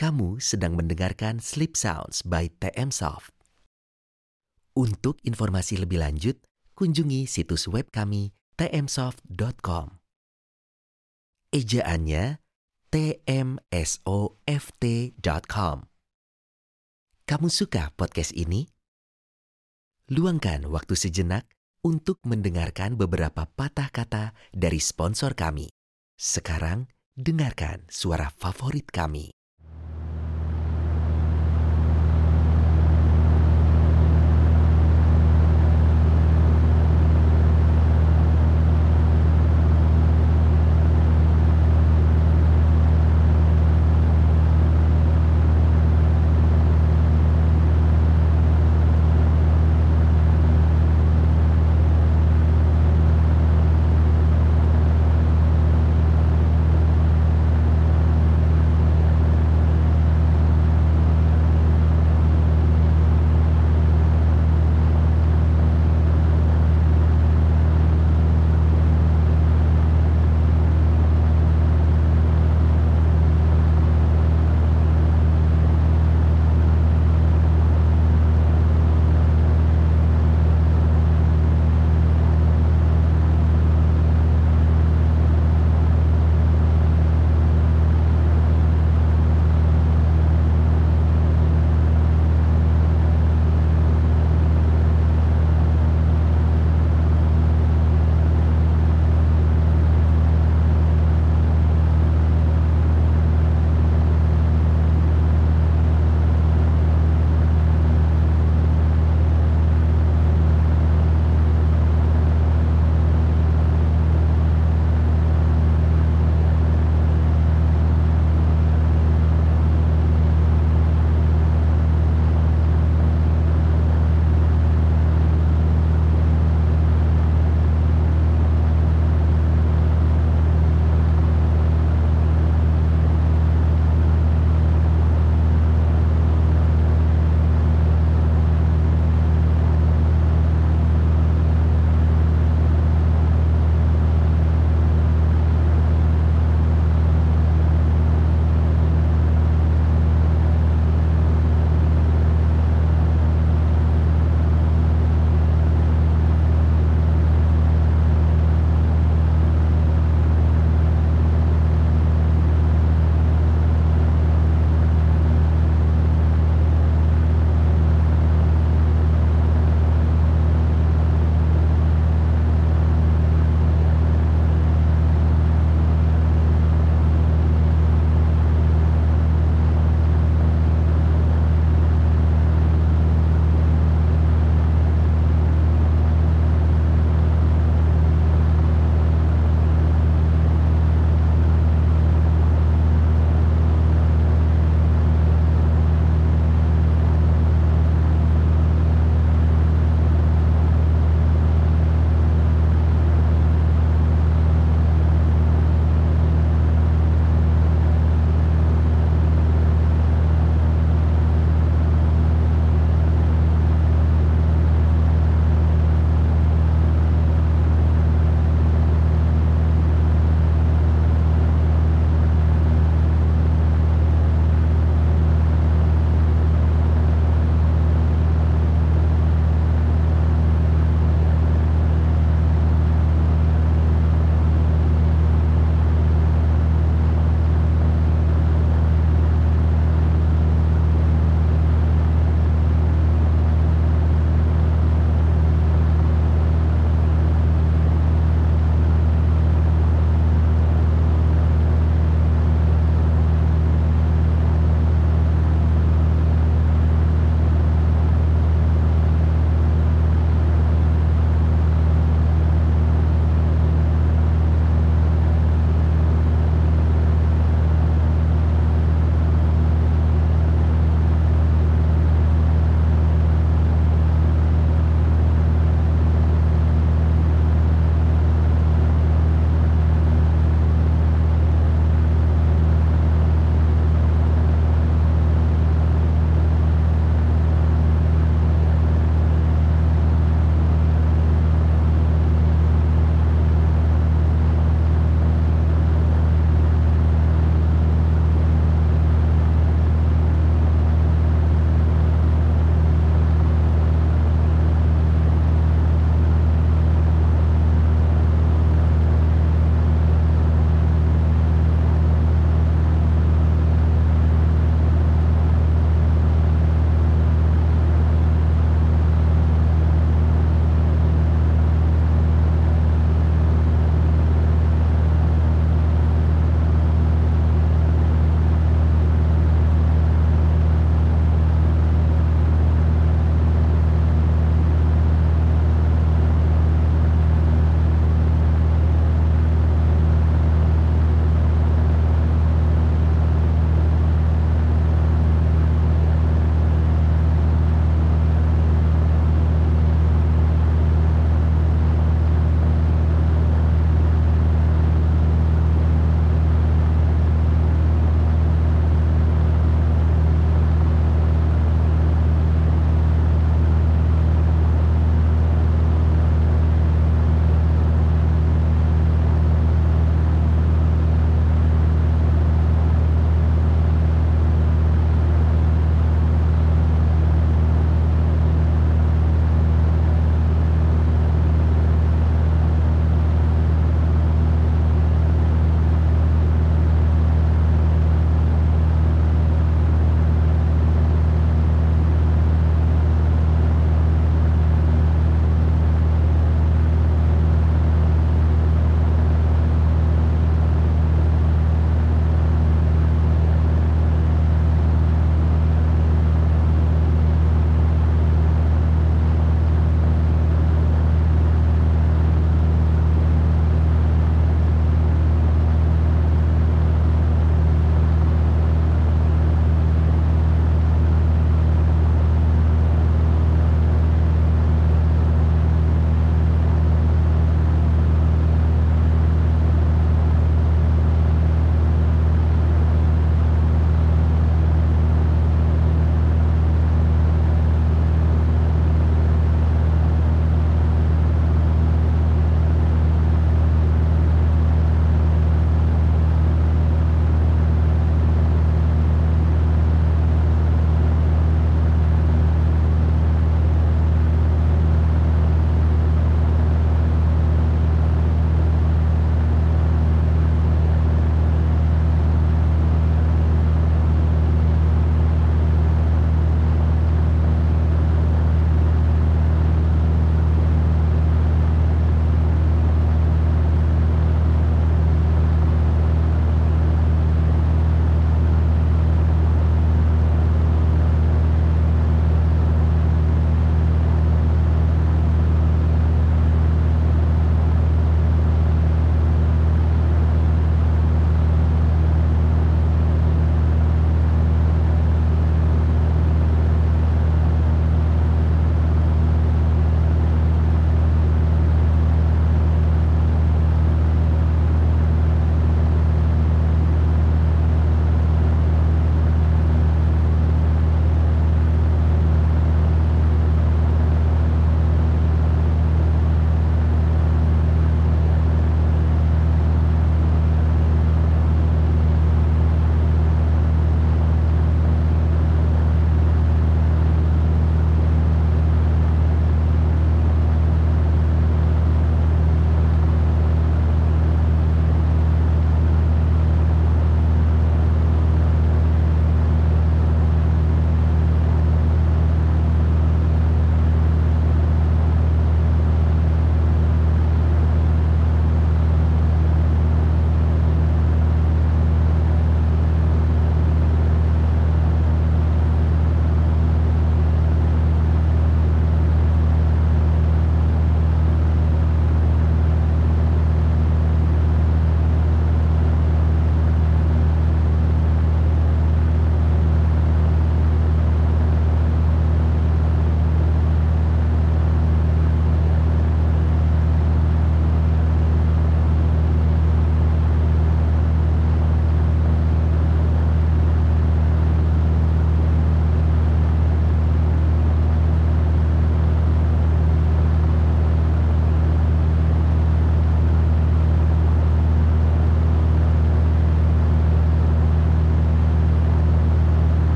Kamu sedang mendengarkan Sleep Sounds by TM Soft. Untuk informasi lebih lanjut, kunjungi situs web kami tmsoft.com. Ejaannya tmsoft.com. Kamu suka podcast ini? Luangkan waktu sejenak untuk mendengarkan beberapa patah kata dari sponsor kami. Sekarang, dengarkan suara favorit kami.